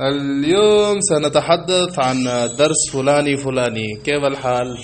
اليوم سنتحدث عن درس فلاني فلاني كيف الحال؟